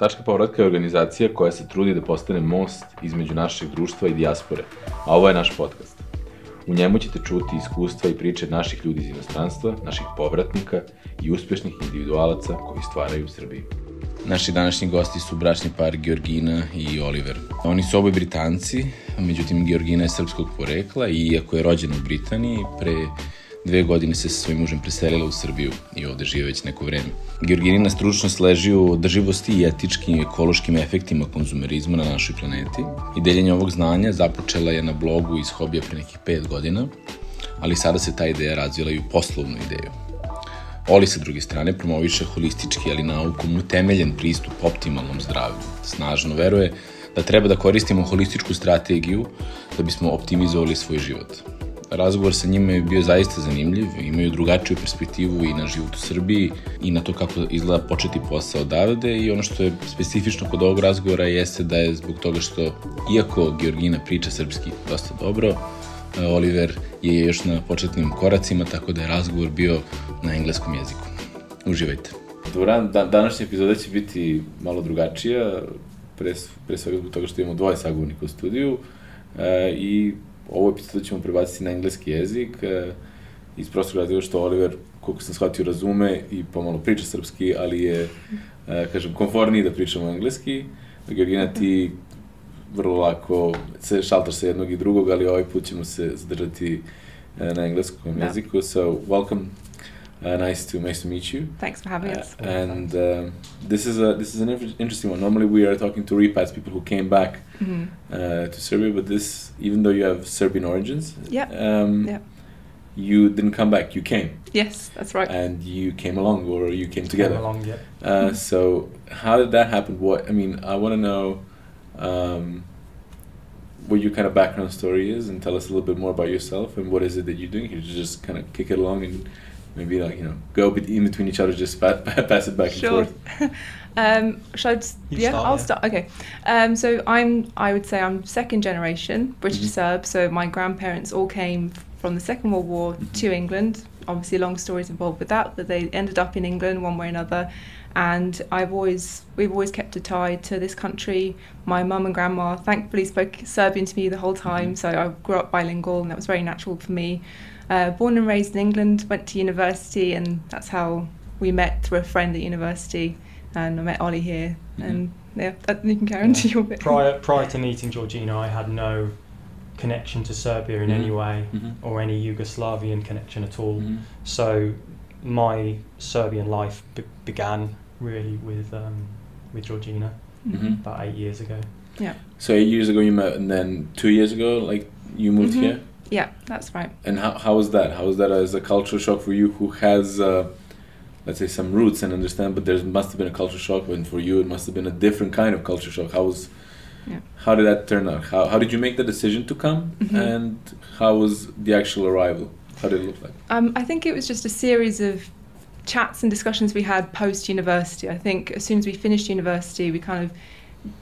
Tačka povratka je organizacija koja se trudi da postane most između našeg društva i dijaspore, a ovo je naš podcast. U njemu ćete čuti iskustva i priče naših ljudi iz inostranstva, naših povratnika i uspešnih individualaca koji stvaraju u Srbiji. Naši današnji gosti su bračni par Georgina i Oliver. Oni su oboje Britanci, međutim Georgina je srpskog porekla i iako je rođena u Britaniji, pre dve godine se sa svojim mužem preselila u Srbiju i ovde žive već neko vreme. Georginina stručnost leži u održivosti i etičkim i ekološkim efektima konzumerizma na našoj planeti i deljenje ovog znanja započela je na blogu iz hobija pre nekih pet godina, ali sada se ta ideja razvila i u poslovnu ideju. Oli sa druge strane promoviše holistički, ali naukom utemeljen pristup optimalnom zdravlju. Snažno veruje da treba da koristimo holističku strategiju da bismo optimizovali svoj život razgovor sa njima je bio zaista zanimljiv, imaju drugačiju perspektivu i na život u Srbiji i na to kako izgleda početi posao odavde i ono što je specifično kod ovog razgovora jeste da je zbog toga što, iako Georgina priča srpski dosta dobro, e, Oliver je još na početnim koracima, tako da je razgovor bio na engleskom jeziku. Uživajte. Dobar dan, današnja epizoda će biti malo drugačija, pre, pre svega zbog toga što imamo dvoje sagovornika u studiju e, i ovo epizodu ćemo prebaciti na engleski jezik, e, iz prostog razloga što Oliver, koliko sam shvatio, razume i pomalo priča srpski, ali je, e, kažem, konforniji da pričamo engleski. Georgina, ti vrlo lako se šaltaš sa jednog i drugog, ali ovaj put ćemo se zadržati e, na engleskom da. jeziku. So, welcome Uh, nice to nice to meet you. Thanks for having us. Uh, and uh, this is a this is an interesting one. Normally, we are talking to repats, people who came back mm-hmm. Uh, to Serbia, but this, even though you have Serbian origins, yeah, um, yeah, you didn't come back. You came. Yes, that's right. And you came along, or you came together. Came along, yeah. Uh, mm-hmm. So, how did that happen? What I mean, I want to know. Um, what your kind of background story is and tell us a little bit more about yourself and what is it that you're doing here to just kind of kick it along and maybe like you know go in between each other, just pass it back sure. and forth. um, should I just, yeah, start, I'll yeah. start. Okay, um, so I'm I would say I'm second generation British mm-hmm. Serb. So my grandparents all came from the Second World War mm-hmm. to England. Obviously, long stories involved with that, but they ended up in England one way or another. And I've always we've always kept a tie to this country. My mum and grandma thankfully spoke Serbian to me the whole time, mm-hmm. so I grew up bilingual, and that was very natural for me. Uh, born and raised in England, went to university, and that's how we met through a friend at university. And I met Ollie here, mm-hmm. and yeah, you can carry on to your bit. Prior, prior to meeting Georgina, I had no connection to Serbia in mm-hmm. any way mm-hmm. or any Yugoslavian connection at all. Mm-hmm. So my Serbian life be- began really with um, with Georgina mm-hmm. about eight years ago. Yeah. So eight years ago you met, and then two years ago, like you moved mm-hmm. here. Yeah, that's right. And how, how was that? How was that as a cultural shock for you who has, uh, let's say, some roots and understand, but there must have been a culture shock, and for you it must have been a different kind of culture shock. How was, yeah. how did that turn out? How, how did you make the decision to come, mm-hmm. and how was the actual arrival? How did it look like? Um, I think it was just a series of chats and discussions we had post university. I think as soon as we finished university, we kind of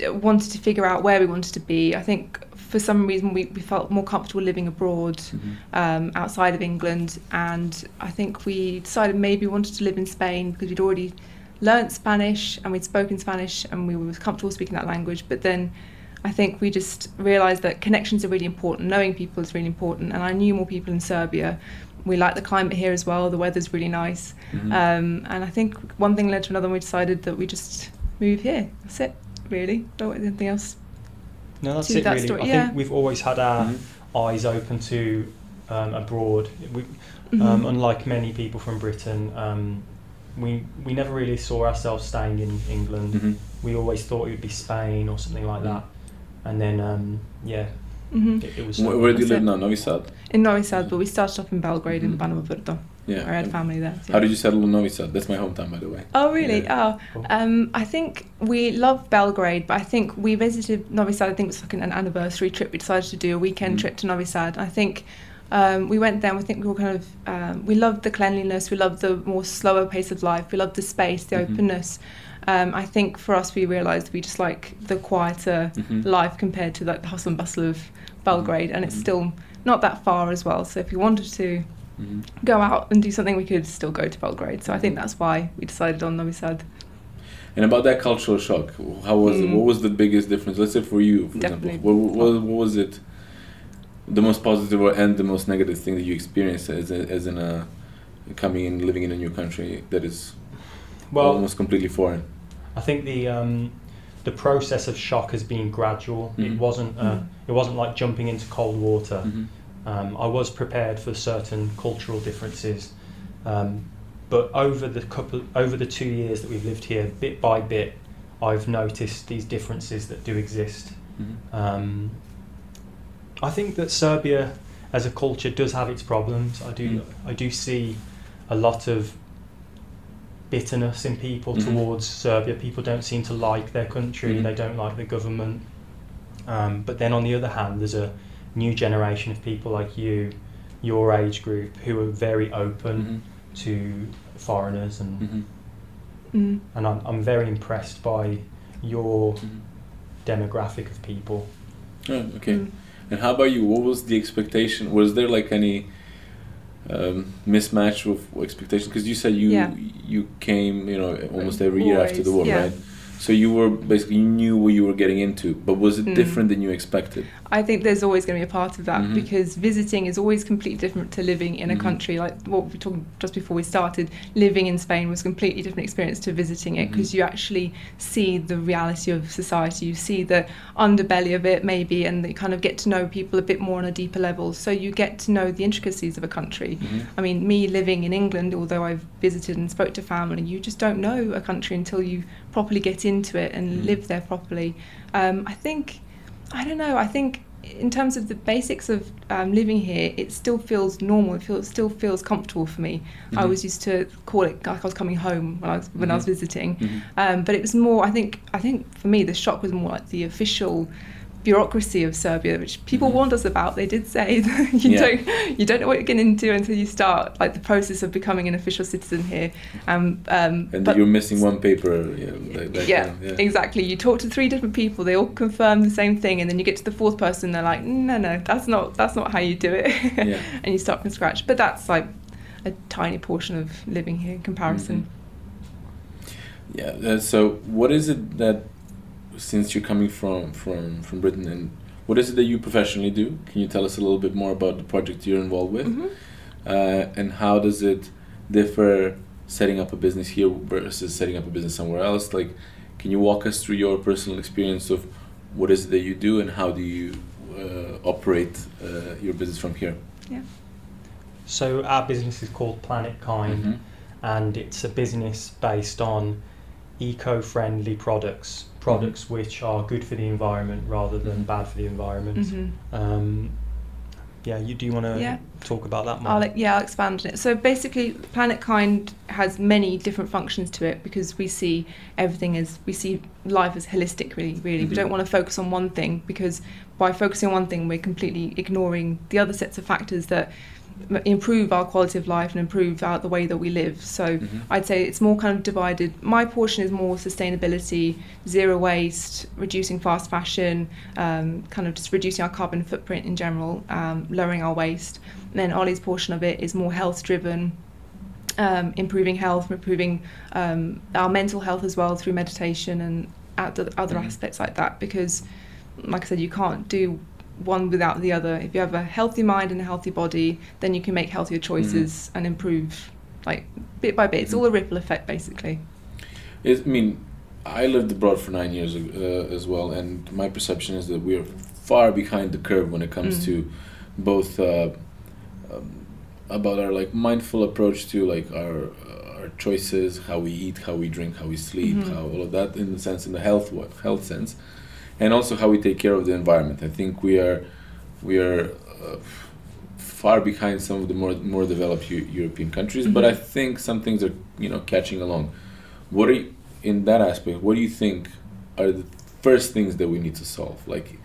wanted to figure out where we wanted to be. I think for some reason we, we felt more comfortable living abroad mm-hmm. um, outside of England. And I think we decided maybe we wanted to live in Spain because we'd already learnt Spanish and we'd spoken Spanish and we were comfortable speaking that language. But then I think we just realised that connections are really important. Knowing people is really important. And I knew more people in Serbia. We like the climate here as well. The weather's really nice. Mm-hmm. um, and I think one thing led to another and we decided that we just move here. That's it really don't want anything else no, that's it that really. Story. I yeah. think we've always had our mm-hmm. eyes open to um, abroad. We, mm-hmm. um, unlike many people from Britain, um, we we never really saw ourselves staying in England. Mm-hmm. We always thought it would be Spain or something like that. And then, um, yeah, mm-hmm. it, it, was. Where, where do you live now? Novi Sad. In Novi Sad, but we started off in Belgrade in mm-hmm. Banovo yeah. I had family there. So. How did you settle in Novi Sad? That's my hometown, by the way. Oh, really? Yeah. Oh, um, I think we love Belgrade, but I think we visited Novi Sad. I think it was like an, an anniversary trip. We decided to do a weekend mm. trip to Novi Sad. I think um, we went there. and We think we were kind of um, we loved the cleanliness. We loved the more slower pace of life. We loved the space, the mm-hmm. openness. Um, I think for us, we realised we just like the quieter mm-hmm. life compared to like the hustle and bustle of Belgrade, and it's mm-hmm. still not that far as well. So if you wanted to mm-hmm. go out and do something, we could still go to Belgrade. So I think that's why we decided on Novi Sad. And about that cultural shock, how was mm. it? What was the biggest difference? Let's say for you, for Definitely. example, what, what, what, was it? The most positive and the most negative thing that you experienced as a, as in a coming in, living in a new country that is well, almost completely foreign. I think the um, the process of shock has been gradual. Mm-hmm. It wasn't uh, mm-hmm. it wasn't like jumping into cold water. Mm-hmm. Um, I was prepared for certain cultural differences, um, but over the couple over the two years that we've lived here, bit by bit, I've noticed these differences that do exist. Mm-hmm. Um, I think that Serbia, as a culture, does have its problems. I do mm-hmm. I do see a lot of bitterness in people mm-hmm. towards Serbia. People don't seem to like their country. Mm-hmm. They don't like the government. Um, but then on the other hand, there's a new generation of people like you, your age group, who are very open mm-hmm. to foreigners, and mm-hmm. mm. and I'm I'm very impressed by your mm-hmm. demographic of people. Oh, okay. Mm. And how about you? What was the expectation? Was there like any um, mismatch with expectations? Because you said you yeah. you came, you know, almost every year after the war, yeah. right? So you were basically you knew what you were getting into, but was it mm. different than you expected? I think there's always going to be a part of that mm-hmm. because visiting is always completely different to living in a mm-hmm. country. Like what we talked just before we started, living in Spain was a completely different experience to visiting it because mm-hmm. you actually see the reality of society, you see the underbelly of it maybe, and you kind of get to know people a bit more on a deeper level. So you get to know the intricacies of a country. Mm-hmm. I mean, me living in England, although I've visited and spoke to family, you just don't know a country until you properly get into it and mm-hmm. live there properly. Um, I think I don't know. I think in terms of the basics of um, living here, it still feels normal. It feels still feels comfortable for me. Mm-hmm. I was used to call it like I was coming home when I was when mm-hmm. I was mm-hmm. visiting, mm-hmm. um, but it was more. I think I think for me the shock was more like the official bureaucracy of Serbia, which people mm-hmm. warned us about. They did say that you yeah. don't you don't know what you're getting into until you start like the process of becoming an official citizen here. Um, um, and you're missing one paper. Yeah, like yeah, yeah, exactly. You talk to three different people, they all confirm the same thing, and then you get to the fourth person, they're like, no, no, that's not that's not how you do it, yeah. and you start from scratch. But that's like a tiny portion of living here in comparison. Mm-hmm. Yeah. Uh, so, what is it that since you're coming from from from Britain and what is it that you professionally do? Can you tell us a little bit more about the project you're involved with, mm-hmm. uh, and how does it differ setting up a business here versus setting up a business somewhere else? Like, can you walk us through your personal experience of what is it that you do and how do you uh, operate uh, your business from here? Yeah. So our business is called Planet Kind, mm-hmm. and it's a business based on eco-friendly products products which are good for the environment rather than bad for the environment. Mm-hmm. Um, yeah, you do you want to yeah. talk about that more? I'll, yeah, I'll expand on it. So basically, Planet Kind has many different functions to it because we see everything as we see life as holistic. Really, really, mm-hmm. we don't want to focus on one thing because by focusing on one thing, we're completely ignoring the other sets of factors that improve our quality of life and improve our, the way that we live. So mm-hmm. I'd say it's more kind of divided. My portion is more sustainability, zero waste, reducing fast fashion, um, kind of just reducing our carbon footprint in general, um, lowering our waste. And then Ollie's portion of it is more health driven. Um, improving health, improving um, our mental health as well through meditation and other, other mm-hmm. aspects like that. Because, like I said, you can't do one without the other. If you have a healthy mind and a healthy body, then you can make healthier choices mm. and improve, like bit by bit. It's all a ripple effect, basically. It, I mean, I lived abroad for nine years uh, as well, and my perception is that we are far behind the curve when it comes mm. to both uh, um, about our like mindful approach to like our uh, our choices, how we eat, how we drink, how we sleep, mm-hmm. how all of that in the sense in the health what health sense and also how we take care of the environment. I think we are we are uh, far behind some of the more more developed U- European countries, mm-hmm. but I think some things are you know catching along. What are you, in that aspect? What do you think are the first things that we need to solve? Like,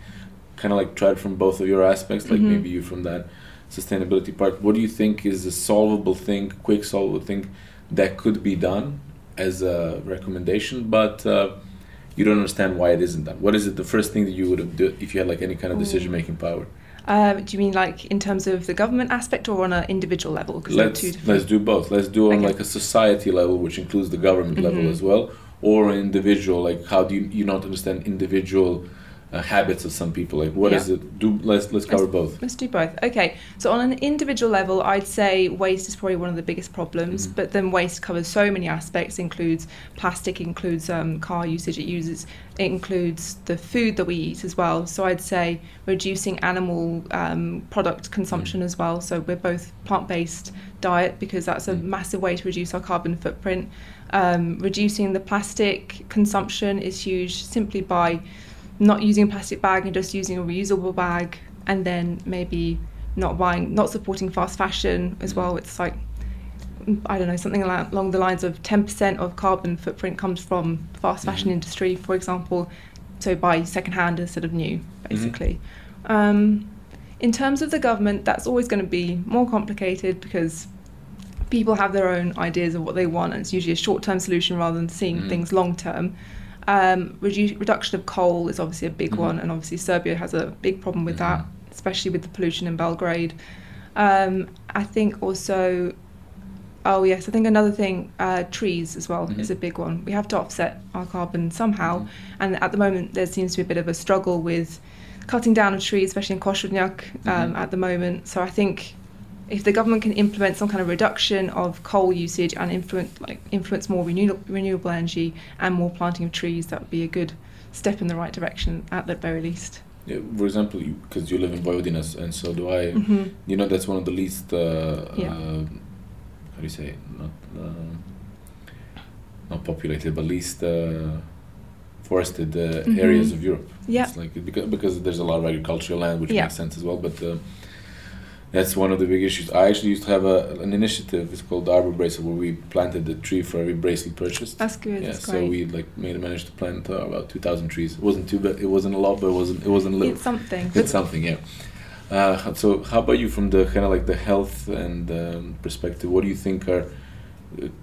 kind of like tried from both of your aspects, like mm-hmm. maybe you from that sustainability part. What do you think is a solvable thing, quick solvable thing that could be done as a recommendation, but uh, you don't understand why it isn't done. What is it the first thing that you would have done if you had like any kind of decision making power? Uh, do you mean like in terms of the government aspect or on an individual level? Let's let's do both. Let's do on okay. like a society level, which includes the government mm-hmm. level as well. or an individual? Like, how do you you not understand individual uh, habits of some people? Like, what yeah. is it? Do let's let's cover let's, both. Let's do both. Okay. So on an individual level, I'd say waste is probably one of the biggest problems. Mm-hmm. But then waste covers so many aspects. Includes plastic, includes um, car usage. It uses it includes the food that we eat as well. So I'd say reducing animal um, product consumption mm-hmm. as well. So we're both plant based diet because that's a mm-hmm. massive way to reduce our carbon footprint. Um, reducing the plastic consumption is huge simply by not using a plastic bag and just using a reusable bag and then maybe not buying not supporting fast fashion as well it's like I don't know something along the lines of 10% of carbon footprint comes from fast fashion mm-hmm. industry for example so buy secondhand instead of new basically mm-hmm. um, in terms of the government that's always going to be more complicated because people have their own ideas of what they want and it's usually a short-term solution rather than seeing mm-hmm. things long-term um, redu- reduction of coal is obviously a big mm-hmm. one, and obviously Serbia has a big problem with mm-hmm. that, especially with the pollution in Belgrade. Um, I think also, oh yes, I think another thing, uh, trees as well mm-hmm. is a big one. We have to offset our carbon somehow, mm-hmm. and at the moment there seems to be a bit of a struggle with cutting down of trees, especially in um, mm-hmm. at the moment. So I think if the government can implement some kind of reduction of coal usage and influence like influence more renewable, renewable energy and more planting of trees, that would be a good step in the right direction at the very least. Yeah, for example, because you, you, live in Vojvodina and so do I. Mm-hmm. You know that's one of the least. Uh, yeah. uh, how do you say? Not uh, not populated, but least uh, forested uh, mm-hmm. areas of Europe. Yeah. It's like because because there's a lot of agricultural land, which yeah. makes sense as well, but uh, that's one of the big issues. I actually used to have a, an initiative. It's called Arbor Bracelet, where we planted a tree for every bracelet purchased. That's good. Yeah, that's so great. we like made managed to plant uh, about two thousand trees. It wasn't too bad. It wasn't a lot, but it wasn't. It wasn't little. It's something. It's something. Yeah. Uh, so how about you from the kind of like the health and um, perspective? What do you think are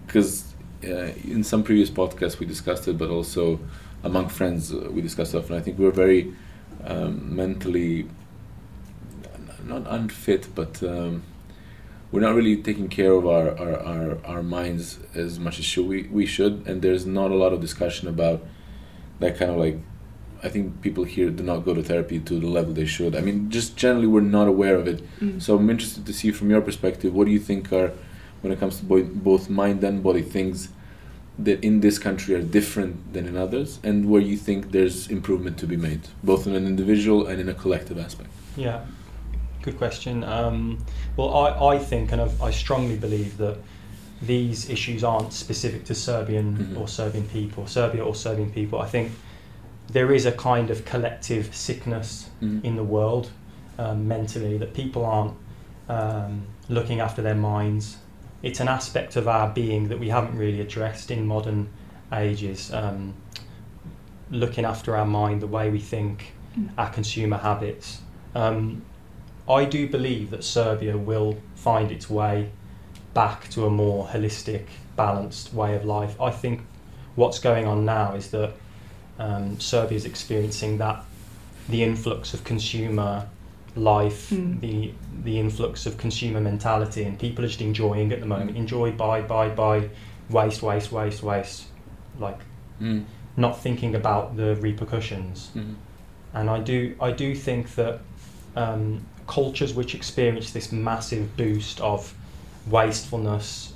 because uh, in some previous podcasts we discussed it, but also among friends uh, we discussed it often. I think we're very um, mentally not unfit, but um, we're not really taking care of our, our, our, our minds as much as should we, we should. And there's not a lot of discussion about that kind of like, I think people here do not go to therapy to the level they should. I mean, just generally, we're not aware of it. Mm. So I'm interested to see from your perspective, what do you think are, when it comes to bo- both mind and body things, that in this country are different than in others, and where you think there's improvement to be made, both in an individual and in a collective aspect? Yeah, Good question. Um, well, I, I think and I've, i strongly believe that these issues aren't specific to Serbian mm-hmm. or Serbian people, Serbia or Serbian people. I think there is a kind of collective sickness mm-hmm. in the world um, mentally that people aren't um, looking after their minds. It's an aspect of our being that we haven't really addressed in modern ages. Um, looking after our mind, the way we think, mm. our consumer habits. Um, I do believe that Serbia will find its way back to a more holistic, balanced way of life. I think what's going on now is that um, Serbia is experiencing that the influx of consumer life, mm. the the influx of consumer mentality, and people are just enjoying at the moment. Enjoy, buy, buy, buy, waste, waste, waste, waste, like mm. not thinking about the repercussions. Mm. And I do I do think that um, cultures which experience this massive boost of wastefulness,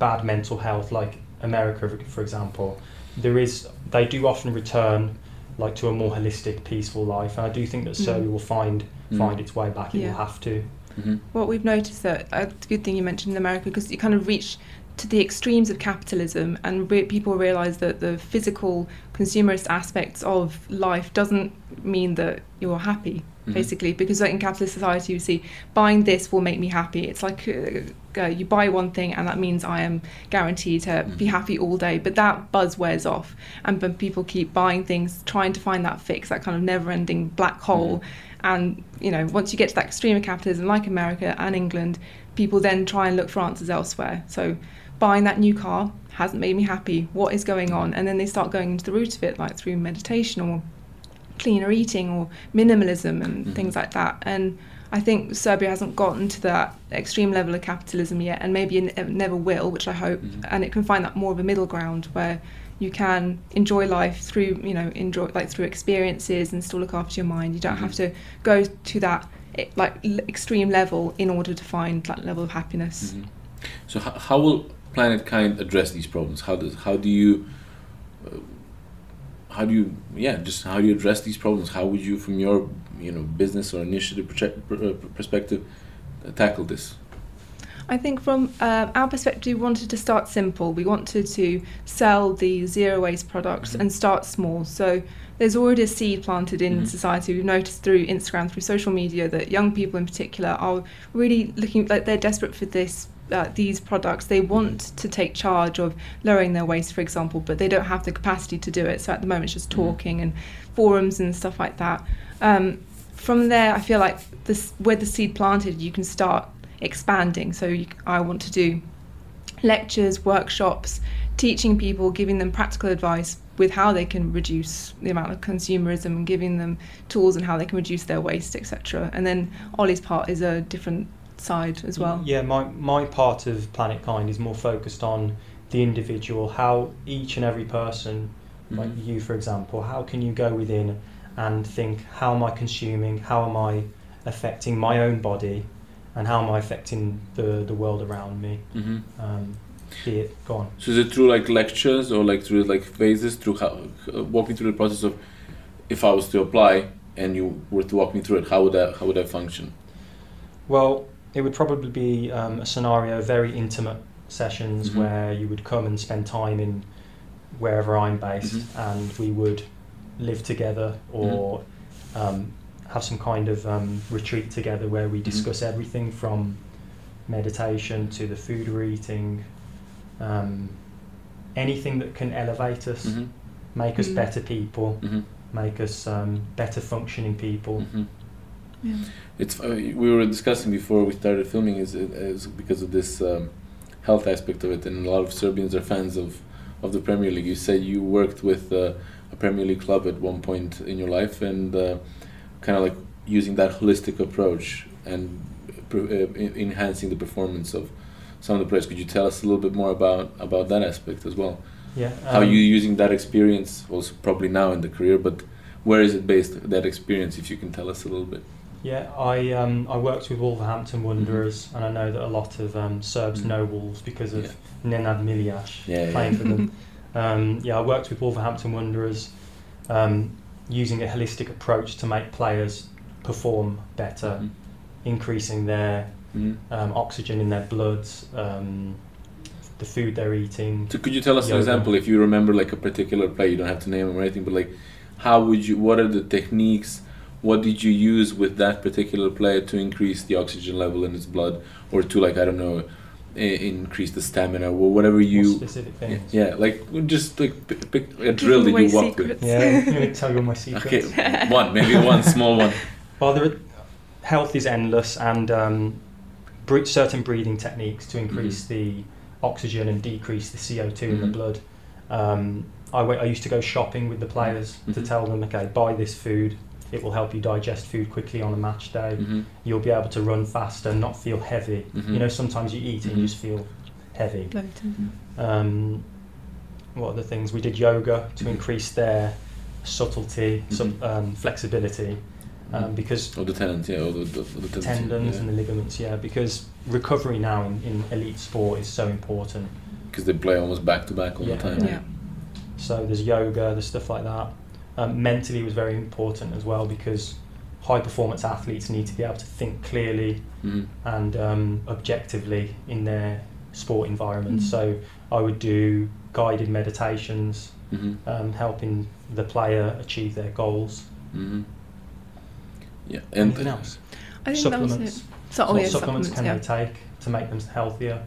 bad mental health, like America, for example, there is they do often return like to a more holistic, peaceful life, and I do think that Serbia mm. will find mm. find its way back. It yeah. will have to. Mm-hmm. What we've noticed that uh, it's a good thing you mentioned in America because you kind of reach to the extremes of capitalism and re- people realize that the physical consumerist aspects of life doesn't mean that you're happy mm-hmm. basically because like in capitalist society you see buying this will make me happy it's like uh, uh, you buy one thing and that means i am guaranteed to mm-hmm. be happy all day but that buzz wears off and when people keep buying things trying to find that fix that kind of never ending black hole mm-hmm. and you know once you get to that extreme of capitalism like america and england people then try and look for answers elsewhere so buying that new car hasn't made me happy what is going on and then they start going into the root of it like through meditation or cleaner eating or minimalism and mm-hmm. things like that. And I think Serbia hasn't gotten to that extreme level of capitalism yet, and maybe it never will, which I hope. Mm-hmm. And it can find that more of a middle ground where you can enjoy life through you know enjoy like through experiences and still look after your mind you don't mm-hmm. have to go to that eh, like extreme level in order to find that level of happiness mm-hmm. so how, how will planet kind address these problems how does how do you uh, how do you yeah just how do you address these problems how would you from your you know business or initiative uh, perspective uh, tackle this I think from uh, our perspective, we wanted to start simple. We wanted to sell the zero waste products mm-hmm. and start small. So there's already a seed planted in mm-hmm. society. We've noticed through Instagram, through social media, that young people in particular are really looking like they're desperate for this. Uh, these products they want to take charge of lowering their waste for example but they don't have the capacity to do it so at the moment it's just mm-hmm. talking and forums and stuff like that um, from there i feel like this where the seed planted you can start expanding. So you, I want to do lectures, workshops, teaching people, giving them practical advice with how they can reduce the amount of consumerism and giving them tools and how they can reduce their waste, etc. And then Ollie's part is a different side as well. Yeah, my, my part of Planet Kind is more focused on the individual, how each and every person, mm-hmm. like you for example, how can you go within and think, how am I consuming, how am I affecting my own body and how am I affecting the the world around me? Mm-hmm. Um, be it gone. So is it through like lectures or like through like phases through how uh, walking through the process of if I was to apply and you were to walk me through it, how would that how would that function? Well, it would probably be um, a scenario very intimate sessions mm-hmm. where you would come and spend time in wherever I'm based, mm-hmm. and we would live together or mm-hmm. um, have some kind of um, retreat together where we mm-hmm. discuss mm-hmm. everything from meditation to the food we're eating, um, anything that can elevate us, mm-hmm. make us mm-hmm. better people, mm-hmm. make us um, better functioning people. Yeah. It's uh, we were discussing before we started filming is, is because of this um, health aspect of it, and a lot of Serbians are fans of of the Premier League. You said you worked with uh, a Premier League club at one point in your life, and uh, kind of like using that holistic approach and uh, enhancing the performance of some of the players. Could you tell us a little bit more about about that aspect as well? Yeah. Um, How you using that experience? Also, probably now in the career, but where is it based? That experience, if you can tell us a little bit. Yeah, I um, I worked with Wolverhampton Wanderers, mm-hmm. and I know that a lot of um, Serbs mm-hmm. know Wolves because of yeah. Nenad Milijaš yeah, playing yeah. for them. Um, yeah, I worked with Wolverhampton Wanderers. Um, using a holistic approach to make players perform better, mm-hmm. increasing their mm-hmm. um, oxygen in their bloods, um, the food they're eating. So could you tell us yoga. an example if you remember like a particular player? You don't have to name him or anything, but like how would you? What are the techniques? What did you use with that particular player to increase the oxygen level in his blood, or to like I don't know increase the stamina or whatever you More specific things. Yeah, like just like pick, pick a drill that you walk secrets. with. Yeah, let me tell you my secrets. Okay, one maybe one small one. Well, there are, health is endless, and um, certain breathing techniques to increase mm-hmm. the oxygen and decrease the CO two mm-hmm. in the mm-hmm. blood. Um, I, went, I used to go shopping with the players mm-hmm. to tell them, okay, buy this food, it will help you digest food quickly on a match day. Mm-hmm. You'll be able to run faster, not feel heavy. Mm-hmm. You know, sometimes you eat and you mm-hmm. just feel heavy. Um, what are the things? We did yoga to mm-hmm. increase their subtlety, mm-hmm. um, flexibility. Um, mm-hmm. because or the tendons, yeah, or the, the, the tendons yeah. and the ligaments, yeah. Because recovery now in, in elite sport is so important. Because they play almost back to back all yeah. the time. Yeah. So there's yoga, there's stuff like that. Um, mentally was very important as well because high performance athletes need to be able to think clearly mm. and um, objectively in their sport environment. Mm. So I would do guided meditations, mm-hmm. um, helping the player achieve their goals. Mm-hmm. Yeah, and anything else? I think supplements. So, oh, what supplements, supplements can yeah. they take to make them healthier?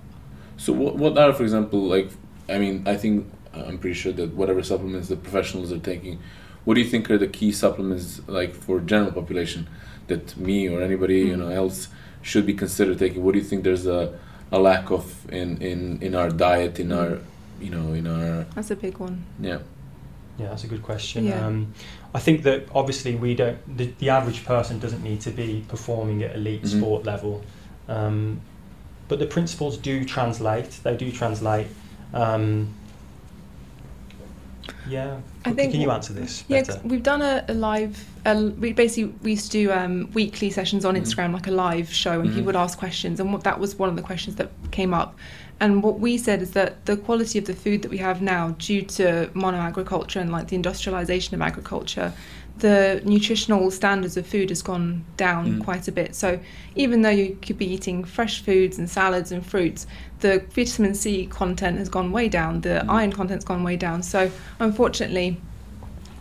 So what what are, for example, like I mean, I think I'm pretty sure that whatever supplements the professionals are taking what do you think are the key supplements like for general population that me or anybody mm. you know else should be considered taking what do you think there's a, a lack of in, in in our diet in mm. our you know in our that's a big one yeah yeah that's a good question yeah. um, I think that obviously we don't the, the average person doesn't need to be performing at elite mm-hmm. sport level um, but the principles do translate they do translate um, Yeah, I think. Can you answer this? Yeah, we've done a, a live. A, we basically we used to do um, weekly sessions on mm-hmm. Instagram, like a live show, and mm-hmm. people would ask questions, and what, that was one of the questions that came up. And what we said is that the quality of the food that we have now, due to mono agriculture and like the industrialization of agriculture, the nutritional standards of food has gone down mm. quite a bit. So even though you could be eating fresh foods and salads and fruits, the vitamin C content has gone way down, the mm. iron content's gone way down. So unfortunately,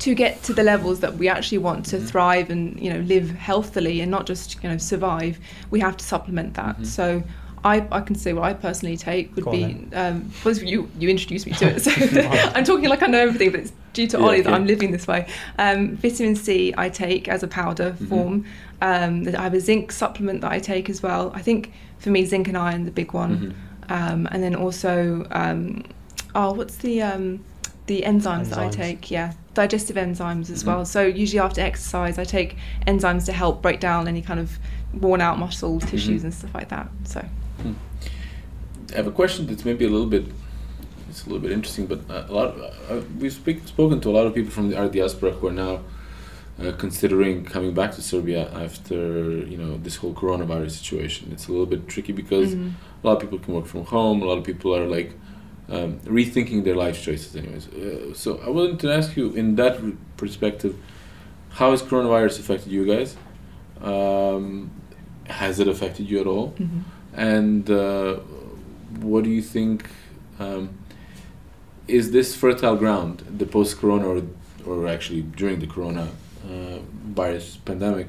to get to the levels that we actually want to mm thrive and you know live healthily and not just you know survive, we have to supplement that. Mm-hmm. So I, I can say what I personally take would be um, was you you introduced me to it, so I'm talking like I know everything, but it's due to yeah, Ollie that I'm living this way. Um, vitamin C I take as a powder mm-hmm. form. Um, I have a zinc supplement that I take as well. I think for me zinc and iron the big one, mm-hmm. um, and then also um, oh what's the um, the enzymes, enzymes, that I take? Yeah, digestive enzymes as mm-hmm. well. So usually after exercise I take enzymes to help break down any kind of worn out muscle tissues mm-hmm. and stuff like that. So. I have a question that's maybe a little bit it's a little bit interesting, but a lot of, uh, we've speak, spoken to a lot of people from the our diaspora who are now uh, considering coming back to Serbia after you know this whole coronavirus situation. It's a little bit tricky because mm-hmm. a lot of people can work from home. A lot of people are like um, rethinking their life choices, anyways. Uh, so I wanted to ask you, in that perspective, how has coronavirus affected you guys? Um, has it affected you at all? Mm-hmm and uh, what do you think? Um, is this fertile ground, the post-corona, or, or actually during the corona uh, virus pandemic?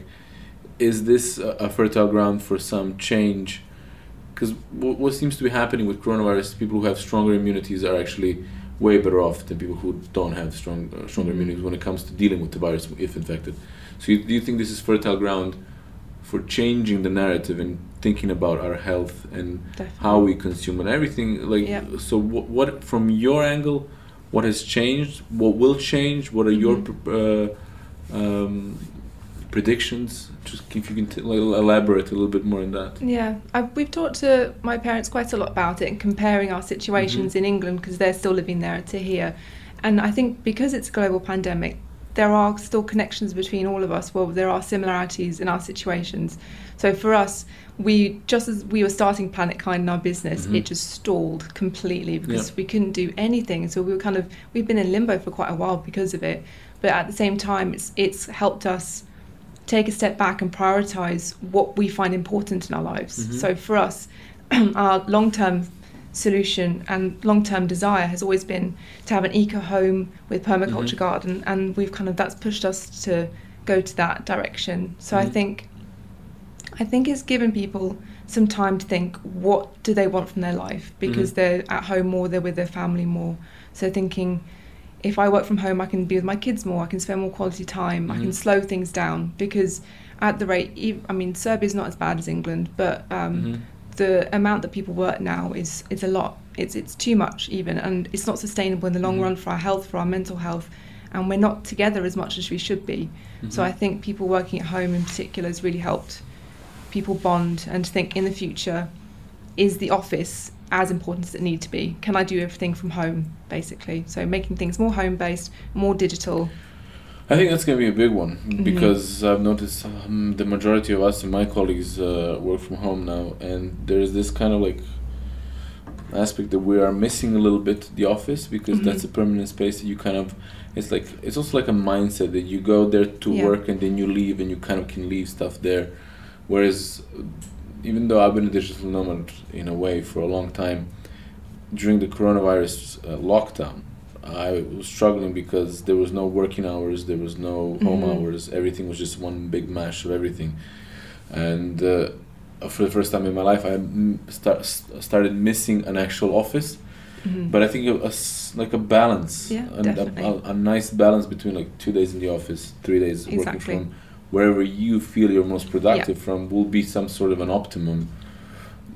Is this a, fertile ground for some change? Because w- what seems to be happening with coronavirus, people who have stronger immunities are actually way better off than people who don't have strong uh, stronger immunities when it comes to dealing with the virus if infected. So, you, do you think this is fertile ground for changing the narrative and thinking about our health and Definitely. how we consume and everything like so what, what, from your angle what has changed what will change what are mm-hmm. your uh, um, predictions just if you can t- elaborate a little bit more on that yeah I've, we've talked to my parents quite a lot about it and comparing our situations mm-hmm. in england because they're still living there to here and i think because it's a global pandemic there are still connections between all of us. Well, there are similarities in our situations. So for us, we just as we were starting Planet Kind in our business, mm-hmm. it just stalled completely because we couldn't do anything. So we were kind of we've been in limbo for quite a while because of it. But at the same time, it's it's helped us take a step back and prioritize what we find important in our lives. Mm-hmm. So for us, our long term solution and long-term desire has always been to have an eco home with permaculture mm-hmm. garden and we've kind of that's pushed us to go to that direction so mm-hmm. i think i think it's given people some time to think what do they want from their life because mm-hmm. they're at home more they're with their family more so thinking if i work from home i can be with my kids more i can spend more quality time i can mm-hmm. slow things down because at the rate i mean serbia is not as bad as england but um, mm-hmm the amount that people work now is is a lot. It's it's too much even, and it's not sustainable in the long mm run for our health, for our mental health, and we're not together as much as we should be. Mm-hmm. So I think people working at home in particular has really helped people bond and think in the future, is the office as important as it need to be? Can I do everything from home basically? So making things more home based, more digital. I think that's going to be a big one mm-hmm. because I've noticed um, the majority of us and my colleagues uh, work from home now, and there's this kind of like aspect that we are missing a little bit the office because mm-hmm. that's a permanent space that you kind of it's like it's also like a mindset that you go there to yeah. work and then you leave and you kind of can leave stuff there whereas even though I've been a digital nomad in a way for a long time during the coronavirus uh, lockdown I was struggling because there was no working hours, there was no home mm-hmm. hours. Everything was just one big mash of everything, and uh, for the first time in my life, I start, started missing an actual office. Mm-hmm. But I think a, a, like a balance, yeah, a, a, nice balance between like two days in the office, three days exactly. working from wherever you feel you're most productive yeah. from, will be some sort of an optimum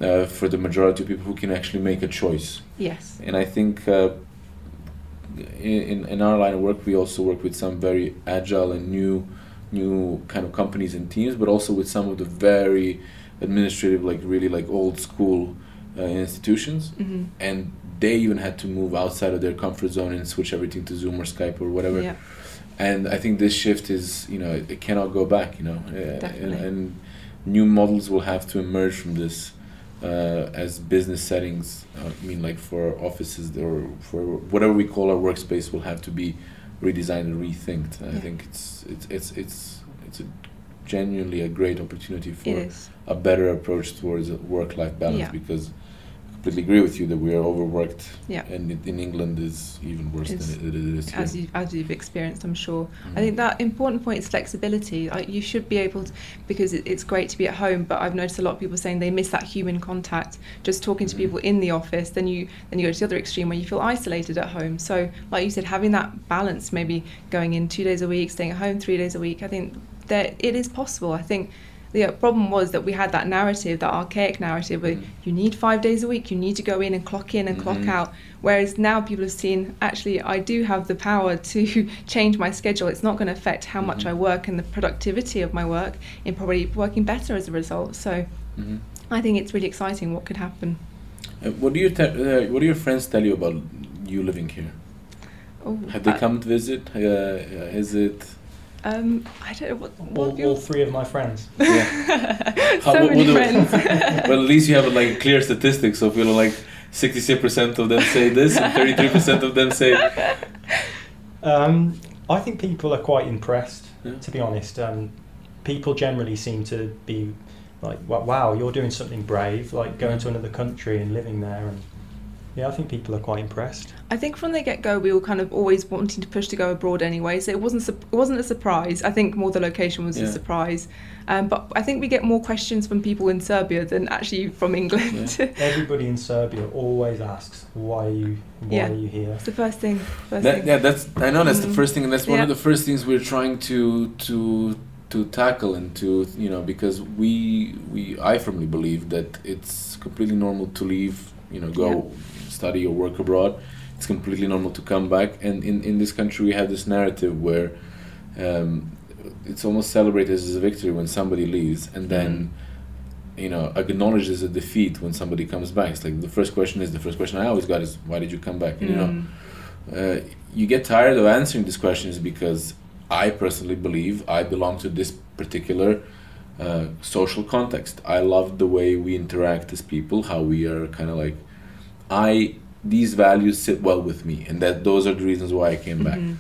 uh, for the majority of people who can actually make a choice. Yes. And I think uh, in, in our line of work, we also work with some very agile and new, new kind of companies and teams, but also with some of the very administrative, like really like old school uh, institutions. Mm-hmm. And they even had to move outside of their comfort zone and switch everything to Zoom or Skype or whatever. Yeah. And I think this shift is, you know, it, it cannot go back, you know, uh, and, and new models will have to emerge from this uh, as business settings. Uh, I mean, like for offices or for whatever we call our workspace, will have to be redesigned and rethinked. I Yeah. think it's it's it's it's it's a genuinely a great opportunity for a better approach towards work-life balance Yeah. because I completely agree with you that we are overworked Yeah. and it, in England is even worse It's- than it, it is here. as you as you've experienced, I'm sure. Mhm. I think that important point is flexibility. Like you should be able to, because it, it's great to be at home, but I've noticed a lot of people saying they miss that human contact. Just talking to Mhm. people in the office, then you then you go to the other extreme where you feel isolated at home. So, like you said, having that balance, maybe going in two days a week, staying at home three days a week. I think that it is possible. I think. The problem was that we had that narrative, that archaic narrative, where Mhm. you need five days a week, you need to go in and clock in and clock Mhm. out. Whereas now people have seen, actually, I do have the power to change my schedule. It's not going to affect how much Mhm. I work and the productivity of my work, in probably working better as a result. So Mhm. I think it's really exciting what could happen. Uh, what do you te- uh, what do your friends tell you about you living here? Oh, Have they uh, come to visit? Uh, is it? Um, I don't know what. what All, your- all three of my friends. How- so what- many what do- friends. well, at least you have like clear statistics. So, feel like sixty-six percent of them say this, and thirty-three percent of them say. Um, I think people are quite impressed, Yeah. to be honest. Um, people generally seem to be like, "Wow, you're doing something brave, like going to another country and living there." And yeah, I think people are quite impressed. I think from the get go, we were kind of always wanting to push to go abroad anyway, so it wasn't sup- it wasn't a surprise. I think more the location was Yeah. a surprise, um, but I think we get more questions from people in Serbia than actually from England. Everybody in Serbia always asks, "Why are you? Why Yeah. are you here?" it's the first thing. First That, thing. yeah, that's I know that's the Mm. first thing, and that's one of the first things we're trying to to to tackle and to you know because we we I firmly believe that it's completely normal to leave, you know, go study or work abroad. It's completely normal to come back, and in in this country we have this narrative where. Um, it's almost celebrated as a victory when somebody leaves, and then you know acknowledges a defeat when somebody comes back. It's like the first question is the first question I always got is why did you come back? And, you know, Mm. uh, you get tired of answering these questions because I personally believe I belong to this particular uh, social context. I love the way we interact as people, how we are kind of like, I these values sit well with me, and that those are the reasons why I came back. Mhm.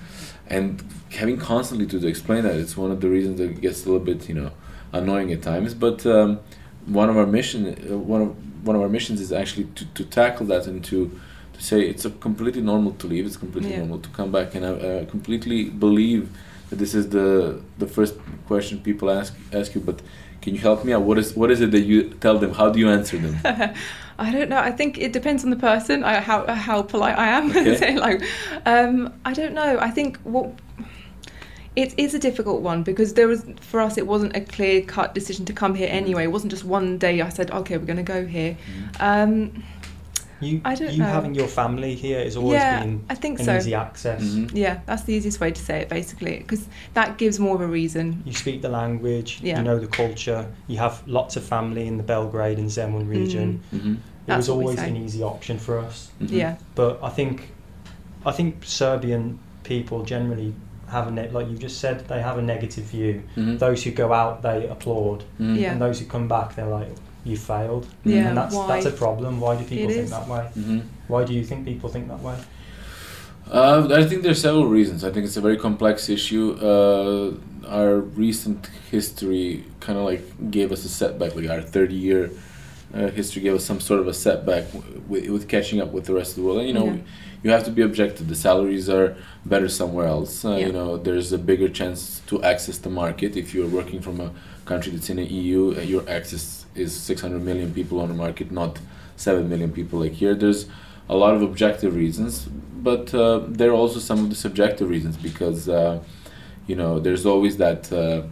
And having constantly to, explain that, it's one of the reasons that it gets a little bit, you know, annoying at times. But um, one of our mission, uh, one of one of our missions is actually to, to tackle that and to to say it's a completely normal to leave. It's completely Yeah. normal to come back, and I uh, completely believe that this is the the first question people ask ask you. But can you help me out? What is what is it that you tell them? How do you answer them? I don't know. I think it depends on the person. I, how how polite I am. Okay. Like, um, I don't know. I think what it is a difficult one because there was for us it wasn't a clear cut decision to come here anyway. It wasn't just one day I said okay we're going to go here. Um, You, I don't you know. having your family here has always yeah, been I think an so. easy access. Mhm. Yeah, that's the easiest way to say it basically because that gives more of a reason. You speak the language, Yeah. you know the culture, you have lots of family in the Belgrade and Zemun region. Mm-hmm. It That's was always an easy option for us. Mm-hmm. Yeah, But I think, I think Serbian people generally have a ne- like you just said they have a negative view. Mhm. Those who go out they applaud, Mhm. Yeah. and those who come back they're like you failed. Yeah, and that's why? that's a problem. Why do people It think is. that way? Mhm. Why do you think people think that way? Uh, I think there's several reasons. I think it's a very complex issue. Uh, our recent history kind of like gave us a setback. Like our 30 year uh, history gave us some sort of a setback w- with, with catching up with the rest of the world. And you know, Yeah. you have to be objective. The salaries are better somewhere else. Uh, Yeah. You know, there's a bigger chance to access the market if you're working from a country that's in the EU. Uh, your access is 600 million people on the market, not 7 million people like here. There's a lot of objective reasons, but uh, there are also some of the subjective reasons because uh, you know there's always that. Uh,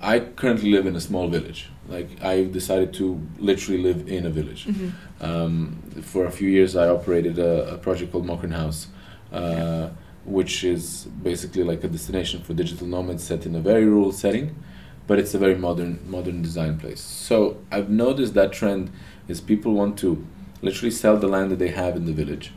I currently live in a small village. Like I've decided to literally live in a village. Mhm. Um, for a few years, I operated a, a project called Mokrin House, uh, which is basically like a destination for digital nomads set in a very rural setting, but it's a very modern modern design place. So I've noticed that trend is people want to literally sell the land that they have in the village.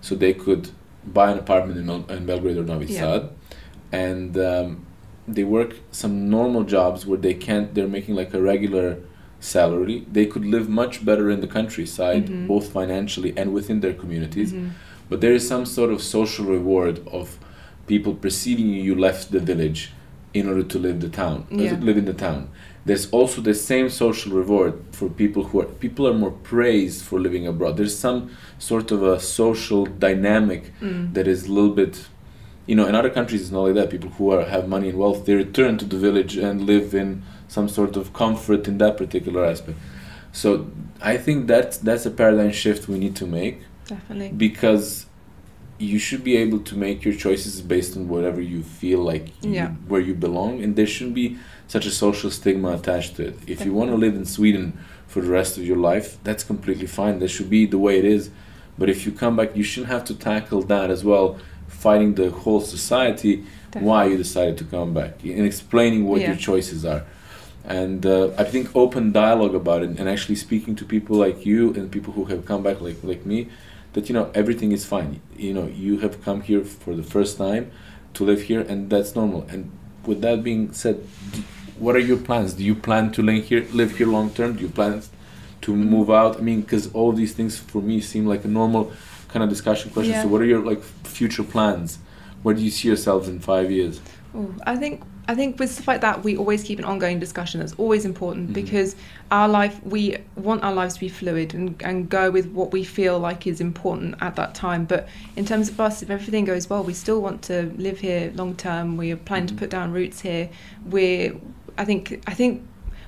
So they could buy an apartment in, Mel- in Belgrade or Novi Sad, yeah. and um, they work some normal jobs where they can't. They're making like a regular salary. They could live much better in the countryside, mm-hmm. both financially and within their communities. Mm-hmm. But there is some sort of social reward of people perceiving you, you left the village in order to live the town, uh, yeah. live in the town. There's also the same social reward for people who are people are more praised for living abroad. There's some sort of a social dynamic mm. that is a little bit you know, in other countries it's not like that. People who are, have money and wealth, they return to the village and live in some sort of comfort in that particular aspect. So I think that's that's a paradigm shift we need to make. Definitely. Because you should be able to make your choices based on whatever you feel like you, yeah. where you belong, and there shouldn't be such a social stigma attached to it. If you want to live in Sweden for the rest of your life, that's completely fine. That should be the way it is. But if you come back, you shouldn't have to tackle that as well fighting the whole society Definitely. why you decided to come back and explaining what yeah. your choices are and uh, i think open dialogue about it and actually speaking to people like you and people who have come back like like me that you know everything is fine you know you have come here for the first time to live here and that's normal and with that being said what are your plans do you plan to live here live here long term do you plan to move out i mean because all these things for me seem like a normal kind of discussion question. Yeah. So, what are your like future plans? Where do you see yourselves in five years? Ooh, I think I think with stuff like that, we always keep an ongoing discussion. That's always important mm-hmm. because our life, we want our lives to be fluid and, and go with what we feel like is important at that time. But in terms of us, if everything goes well, we still want to live here long term. We are planning mm-hmm. to put down roots here. We're, I think, I think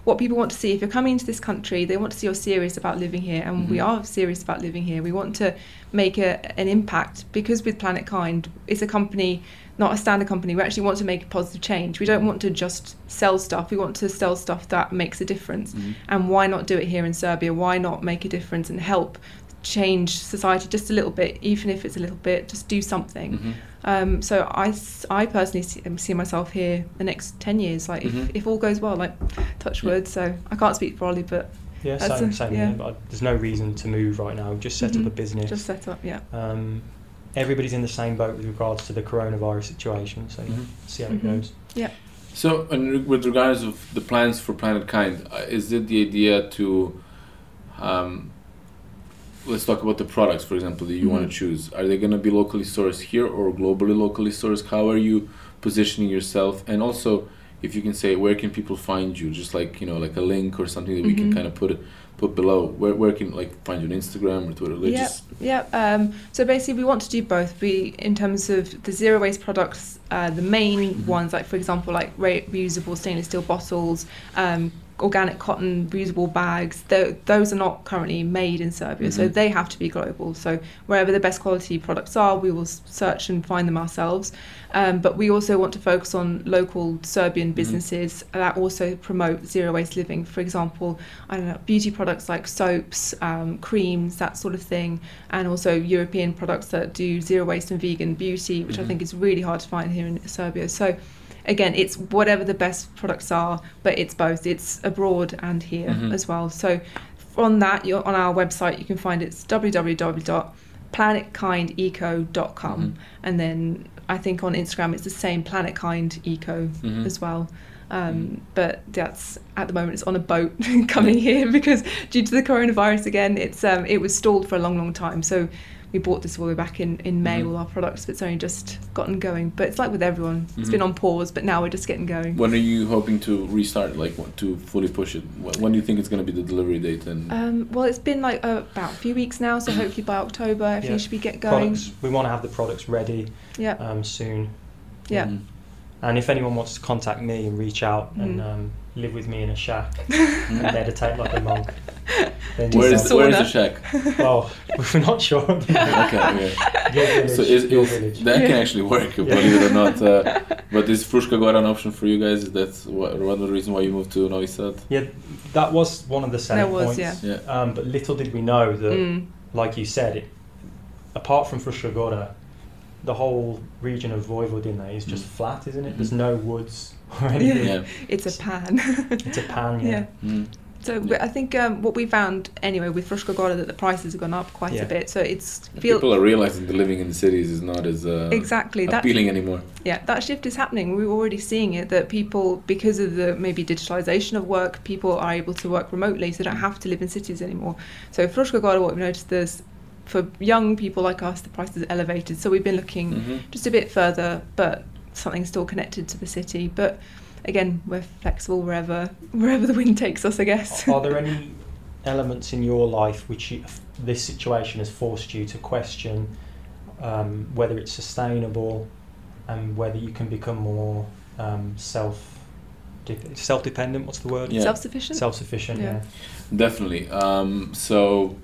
what people want to see if you're coming into this country they want to see you're serious about living here and mm-hmm. we are serious about living here we want to make a, an impact because with planet kind it's a company not a standard company we actually want to make a positive change we don't want to just sell stuff we want to sell stuff that makes a difference mm-hmm. and why not do it here in serbia why not make a difference and help change society just a little bit even if it's a little bit just do something mm-hmm. Um, so I, I personally see, um, see, myself here the next 10 years, like if, mm-hmm. if all goes well, like touch wood. Yeah. So I can't speak for Ollie, but yeah, same, a, same yeah. but there's no reason to move right now. Just set mm-hmm. up a business. Just set up, yeah. Um, everybody's in the same boat with regards to the coronavirus situation, so mm-hmm. see how it mm-hmm. goes. Yeah. So, and with regards of the plans for Planet Kind, uh, is it the idea to um, let's talk about the products, for example, that you mm-hmm. want to choose. Are they going to be locally sourced here or globally locally sourced? How are you positioning yourself? And also, if you can say, where can people find you? Just like you know, like a link or something that mm-hmm. we can mm-hmm. kind of put it put below. Where where can like find you on Instagram or Twitter? yeah, yeah. Um, so basically, we want to do both. We in terms of the zero waste products, uh, the main mm-hmm. ones like for example, like reusable stainless steel bottles. Um, organic cotton reusable bags those are not currently made in Serbia mm-hmm. so they have to be global so wherever the best quality products are we will search and find them ourselves um, but we also want to focus on local Serbian mm-hmm. businesses mm-hmm. that also promote zero waste living for example I don't know beauty products like soaps um, creams that sort of thing and also European products that do zero waste and vegan beauty which mm-hmm. I think is really hard to find here in Serbia so again, it's whatever the best products are, but it's both. It's abroad and here mm-hmm. as well. So on that, you're on our website, you can find it's www.planetkindeco.com, mm-hmm. and then I think on Instagram it's the same Planet Kind Eco mm-hmm. as well. Um, mm-hmm. but that's at the moment it's on a boat coming here because due to the coronavirus again, it's um, it was stalled for a long, long time. So we bought this all the way back in, in May, mm-hmm. all our products, but it's only just gotten going. But it's like with everyone, it's mm-hmm. been on pause, but now we're just getting going. When are you hoping to restart, like to fully push it? When do you think it's going to be the delivery date? And um, well, it's been like uh, about a few weeks now, so hopefully by October everything yeah. should be get going. Products, we want to have the products ready yeah. um, soon. Yeah. Mm-hmm. And if anyone wants to contact me and reach out and um, live with me in a shack and meditate like a monk, then where is, where is the shack? Well, we're not sure. okay, okay. Village, so is, is that yeah. can actually work, yeah. believe it or not. Uh, but is Fruška Gora an option for you guys? Is that one of the reasons why you moved to Novi Sad? Yeah, that was one of the selling was, points. Yeah. yeah. Um, but little did we know that, mm. like you said, it, apart from Fruška Gora, the whole region of Vojvodina is just mm. flat, isn't it? Mm. There's no woods or anything. Yeah. It's a pan. it's a pan, yeah. yeah. Mm. So yeah. I think um, what we found anyway with Fruška Gora that the prices have gone up quite yeah. a bit. So it's feel people are realizing that living in the cities is not as uh, exactly appealing that, anymore. Yeah, that shift is happening. We're already seeing it that people, because of the maybe digitalization of work, people are able to work remotely, so they don't have to live in cities anymore. So Fruška Gora, what we've noticed is for young people like us, the price is elevated. So we've been looking mm-hmm. just a bit further, but something still connected to the city. But again, we're flexible wherever wherever the wind takes us, I guess. Are there any elements in your life which you, this situation has forced you to question um, whether it's sustainable and whether you can become more um, self self dependent? What's the word? Yeah. Self sufficient. Self sufficient. Yeah. yeah. Definitely. Um, so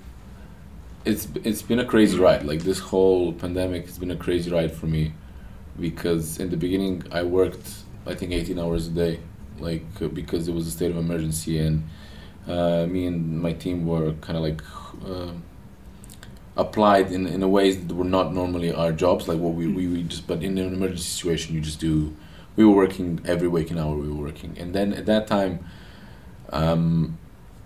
it's it's been a crazy ride. Like this whole pandemic has been a crazy ride for me, because in the beginning I worked I think 18 hours a day, like uh, because it was a state of emergency and uh, me and my team were kind of like uh, applied in in a ways that were not normally our jobs. Like what we, we, we just but in an emergency situation you just do. We were working every waking hour. We were working, and then at that time. Um,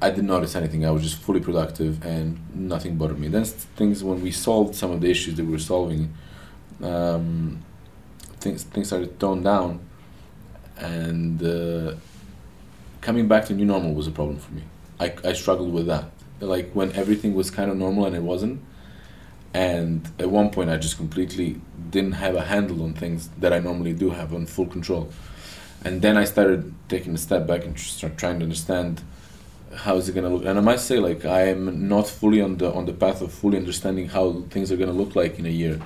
I didn't notice anything. I was just fully productive and nothing bothered me. Then things when we solved some of the issues that we were solving, um, things things started toned down, and uh, coming back to new normal was a problem for me. I I struggled with that. Like when everything was kind of normal and it wasn't, and at one point I just completely didn't have a handle on things that I normally do have on full control, and then I started taking a step back and start trying to understand how is it going to look and i might say like i am not fully on the on the path of fully understanding how things are going to look like in a year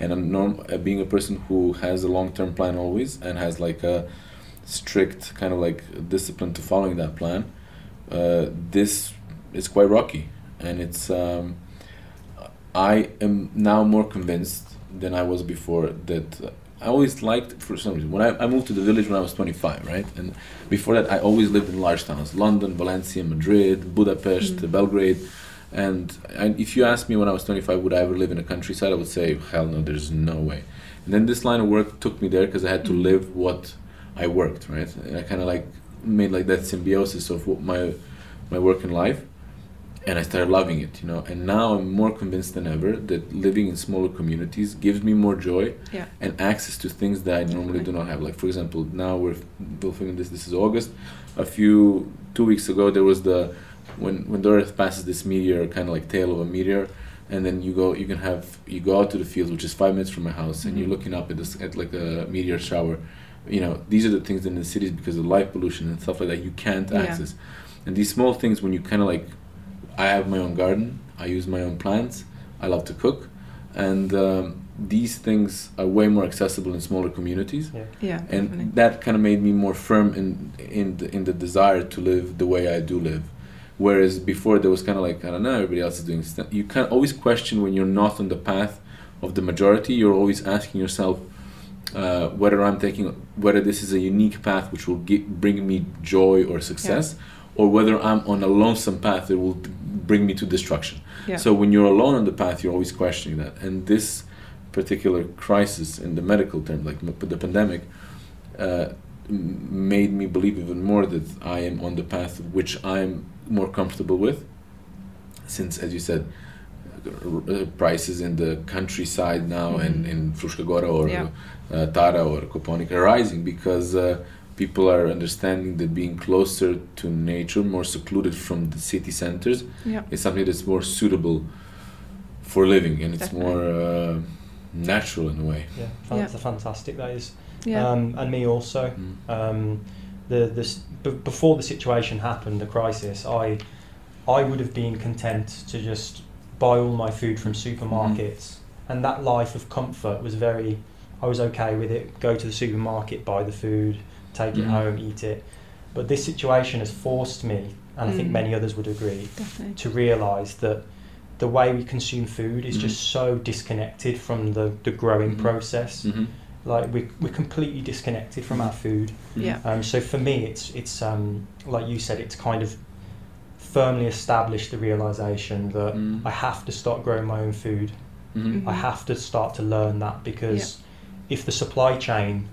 and i'm norm, uh, being a person who has a long-term plan always and has like a strict kind of like discipline to following that plan uh, this is quite rocky and it's um, i am now more convinced than i was before that I always liked for some reason when I, I moved to the village when I was 25, right? And before that, I always lived in large towns: London, Valencia, Madrid, Budapest, mm. Belgrade. And, and if you ask me when I was 25, would I ever live in a countryside? I would say, hell no, there's no way. And then this line of work took me there because I had to mm. live what I worked, right? And I kind of like made like that symbiosis of what my my work and life and I started loving it, you know. And now I'm more convinced than ever that living in smaller communities gives me more joy yeah. and access to things that I normally do not have. Like for example, now we're we're filming this. This is August. A few two weeks ago, there was the when when the Earth passes this meteor, kind of like tail of a meteor, and then you go you can have you go out to the field, which is five minutes from my house, mm-hmm. and you're mm-hmm. looking up at this at like a meteor shower. You know, these are the things in the cities because of light pollution and stuff like that you can't yeah. access. And these small things, when you kind of like I have my own garden. I use my own plants. I love to cook, and um, these things are way more accessible in smaller communities. Yeah, yeah and definitely. that kind of made me more firm in in the, in the desire to live the way I do live. Whereas before there was kind of like I don't know, everybody else is doing. St- you can always question when you're not on the path of the majority. You're always asking yourself. Uh, whether I'm taking, whether this is a unique path which will bring me joy or success, yeah or whether I'm on a lonesome path that will bring me to destruction. Yeah. So when you're alone on the path, you're always questioning that. And this particular crisis in the medical term, like the pandemic, uh, made me believe even more that I am on the path which I'm more comfortable with. Since, as you said, uh, prices in the countryside now mm-hmm. and in Fruška Gora or yeah. uh, Tara or Kopaonik are rising because uh, people are understanding that being closer to nature, more secluded from the city centers, yeah. is something that's more suitable for living and it's Definitely. more uh, natural in a way. Yeah, that's yeah. fantastic. That is, yeah. Um, and me also. Mm. Um, the this b- before the situation happened, the crisis, I I would have been content to just buy all my food from supermarkets, mm. and that life of comfort was very. I was okay with it. Go to the supermarket, buy the food, take it mm. home, eat it. But this situation has forced me, and mm. I think mm. many others would agree, Definitely. to realise that the way we consume food is mm. just so disconnected from the, the growing mm-hmm. process. Mm-hmm. Like we we're completely disconnected from our food. Mm-hmm. Yeah. Um, so for me, it's it's um, like you said, it's kind of firmly established the realization that mm. I have to start growing my own food. Mm-hmm. I have to start to learn that because yeah. if the supply chain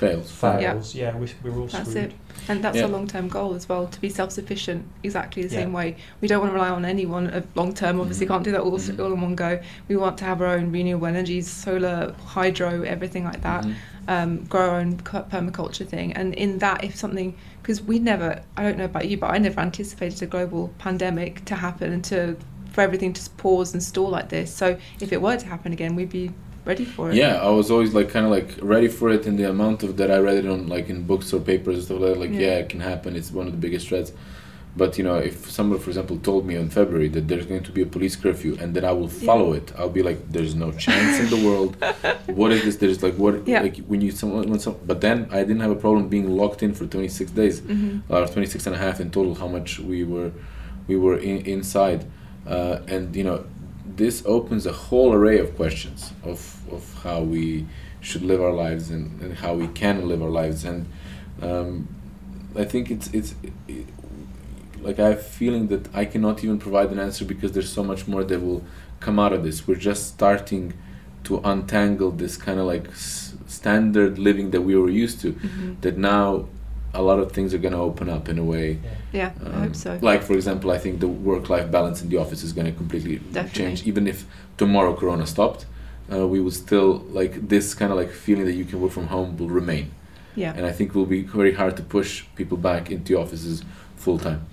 fails. Fails. Yeah, yeah we, we're all That's screwed. it. And that's yeah. a long term goal as well to be self sufficient exactly the yeah. same way. We don't want to rely on anyone uh, long term, obviously, mm-hmm. can't do that all, mm-hmm. all in one go. We want to have our own renewable energies, solar, hydro, everything like that, mm-hmm. um, grow our own permaculture thing. And in that, if something, because we never, I don't know about you, but I never anticipated a global pandemic to happen and to for everything to pause and stall like this. So if it were to happen again, we'd be ready for it. Yeah, I was always like kind of like ready for it in the amount of that I read it on like in books or papers and stuff like that. Like yeah. yeah, it can happen. It's one of the biggest threats. But you know, if someone, for example, told me in February that there's going to be a police curfew and that I will follow yeah. it, I'll be like, "There's no chance in the world. what is this? There's like what? Yeah. Like when you someone, when some, but then I didn't have a problem being locked in for 26 days, mm-hmm. or 26 and a half in total. How much we were, we were in, inside, uh, and you know, this opens a whole array of questions of, of how we should live our lives and, and how we can live our lives and um, I think it's it's it, like I have a feeling that I cannot even provide an answer because there's so much more that will come out of this. We're just starting to untangle this kind of like s- standard living that we were used to. Mm-hmm. That now a lot of things are going to open up in a way. Yeah, um, I hope so. Like for example, I think the work-life balance in the office is going to completely Definitely. change. Even if tomorrow Corona stopped, uh, we would still like this kind of like feeling that you can work from home will remain. Yeah. And I think it will be very hard to push people back into offices full time.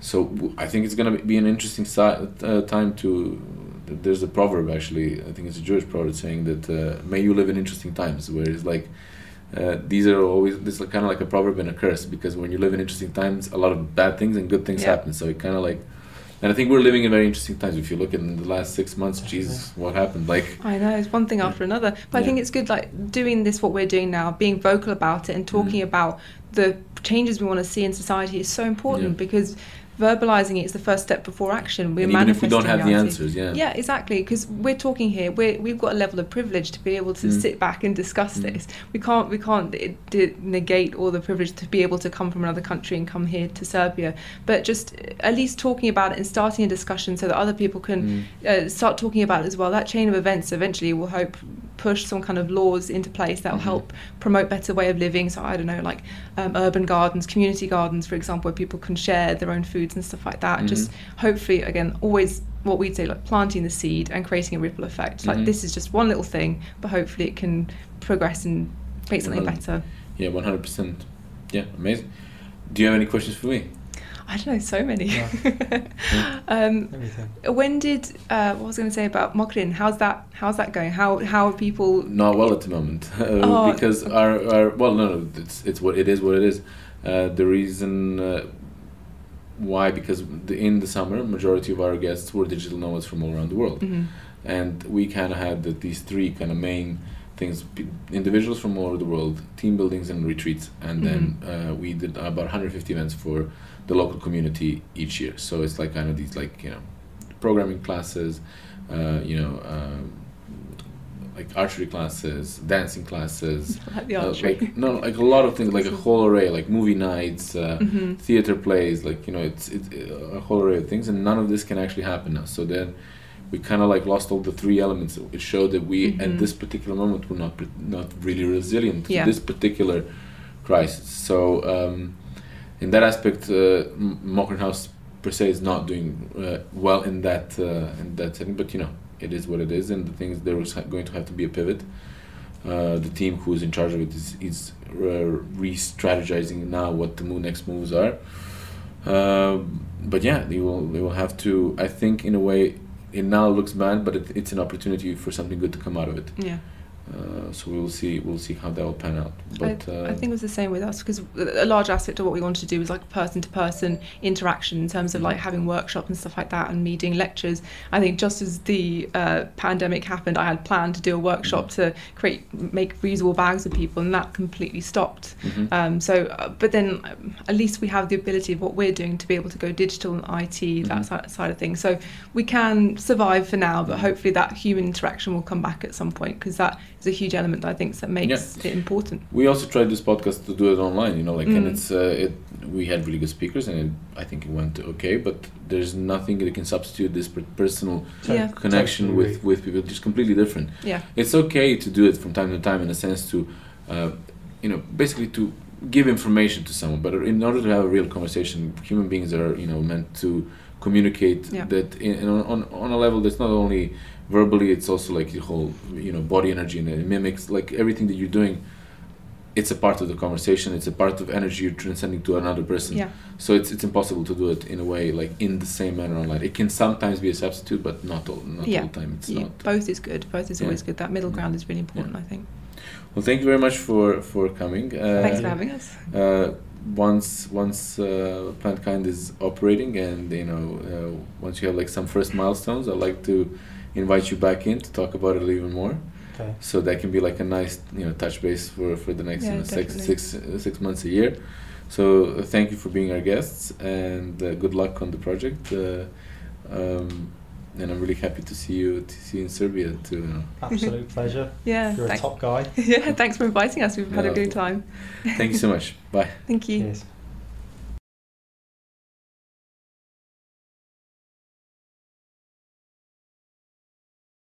So w- I think it's going to be an interesting si- uh, time to. There's a proverb actually. I think it's a Jewish proverb saying that uh, "May you live in interesting times," where it's like uh, these are always this is kind of like a proverb and a curse because when you live in interesting times, a lot of bad things and good things yeah. happen. So it kind of like, and I think we're living in very interesting times. If you look in the last six months, Jesus, what happened? Like I know it's one thing after another, but yeah. I think it's good like doing this what we're doing now, being vocal about it and talking mm. about the changes we want to see in society is so important yeah. because verbalizing it is the first step before action. We're and even if we don't have reality. the answers, yeah. Yeah, exactly. Because we're talking here, we we've got a level of privilege to be able to mm. sit back and discuss mm. this. We can't we can't d- negate all the privilege to be able to come from another country and come here to Serbia. But just at least talking about it and starting a discussion so that other people can mm. uh, start talking about it as well. That chain of events eventually will hope push some kind of laws into place that will mm-hmm. help promote better way of living. So I don't know, like um, urban gardens, community gardens, for example, where people can share their own foods and stuff like that. Mm-hmm. Just hopefully, again, always what we'd say like planting the seed and creating a ripple effect. Like mm-hmm. this is just one little thing, but hopefully it can progress and make something better. Yeah, one hundred percent. Yeah, amazing. Do you have any questions for me? I don't know, so many. Yeah. um, when did uh, what was I going to say about Mokrin? How's that? How's that going? How how are people? Not well at the moment uh, oh, because our, our well no no it's it's what it is what it is. Uh, the reason uh, why because the, in the summer majority of our guests were digital nomads from all around the world, mm-hmm. and we kind of had the, these three kind of main things individuals from all over the world team buildings and retreats and mm-hmm. then uh, we did about 150 events for the local community each year. So it's like kind of these like you know programming classes, uh, you know. Um, like archery classes, dancing classes, like. Uh, like, no, like a lot of things, like a whole array, like movie nights, uh, mm-hmm. theater plays, like you know, it's it's a whole array of things, and none of this can actually happen now. So then, we kind of like lost all the three elements. It showed that we, mm-hmm. at this particular moment, were not not really resilient yeah. to this particular crisis. So. Um, in that aspect, uh, per se is not doing uh, well in that uh, in that setting. But you know, it is what it is, and the thing is, there is going to have to be a pivot. Uh, the team who is in charge of it is is uh, re-strategizing now what the next moves are. Uh, but yeah, they will they will have to. I think in a way, it now looks bad, but it, it's an opportunity for something good to come out of it. Yeah. Uh, so we will see we'll see how that will pan out but I, uh, I think it was the same with us because a large aspect of what we wanted to do was like person to person interaction in terms of like having workshops and stuff like that and meeting lectures I think just as the uh, pandemic happened I had planned to do a workshop mm-hmm. to create make reusable bags for people and that completely stopped mm-hmm. um, so uh, but then um, at least we have the ability of what we're doing to be able to go digital and IT mm-hmm. that side, side of things so we can survive for now but mm-hmm. hopefully that human interaction will come back at some point because that is a huge element that I think that makes yeah. it important. We also tried this podcast to do it online, you know, like mm. and it's uh, it. We had really good speakers, and it, I think it went okay. But there's nothing that can substitute this personal yeah. connection with with people. Just completely different. Yeah, it's okay to do it from time to time in a sense to. Uh, you know, basically to give information to someone. But in order to have a real conversation, human beings are you know meant to communicate yeah. that in, in, on on a level that's not only verbally, it's also like the whole you know body energy and it mimics like everything that you're doing. It's a part of the conversation. It's a part of energy you're transcending to another person. Yeah. So it's it's impossible to do it in a way like in the same manner online. It can sometimes be a substitute, but not all not yeah. all the time. It's You- not. both is good. Both is Yeah. always good. That middle Yeah. ground is really important, Yeah. I think. Well, thank you very much for for coming. Uh, Thanks for having us. uh, once once uh, Planet Kind is operating and you know uh, once you have like some first milestones, I'd like to invite you back in to talk about it a little more. Okay. So that can be like a nice you know touch base for for the next Yeah, you know, six definitely. six uh, six months a year. So uh, thank you for being our guests and uh, good luck on the project. Uh, um, and I'm really happy to see you to see you in Serbia too. You know. Absolute pleasure. Yeah. You're a top guy. yeah. Thanks for inviting us. We've had Yeah. a good time. Thank you so much. Bye. Thank you. Cheers.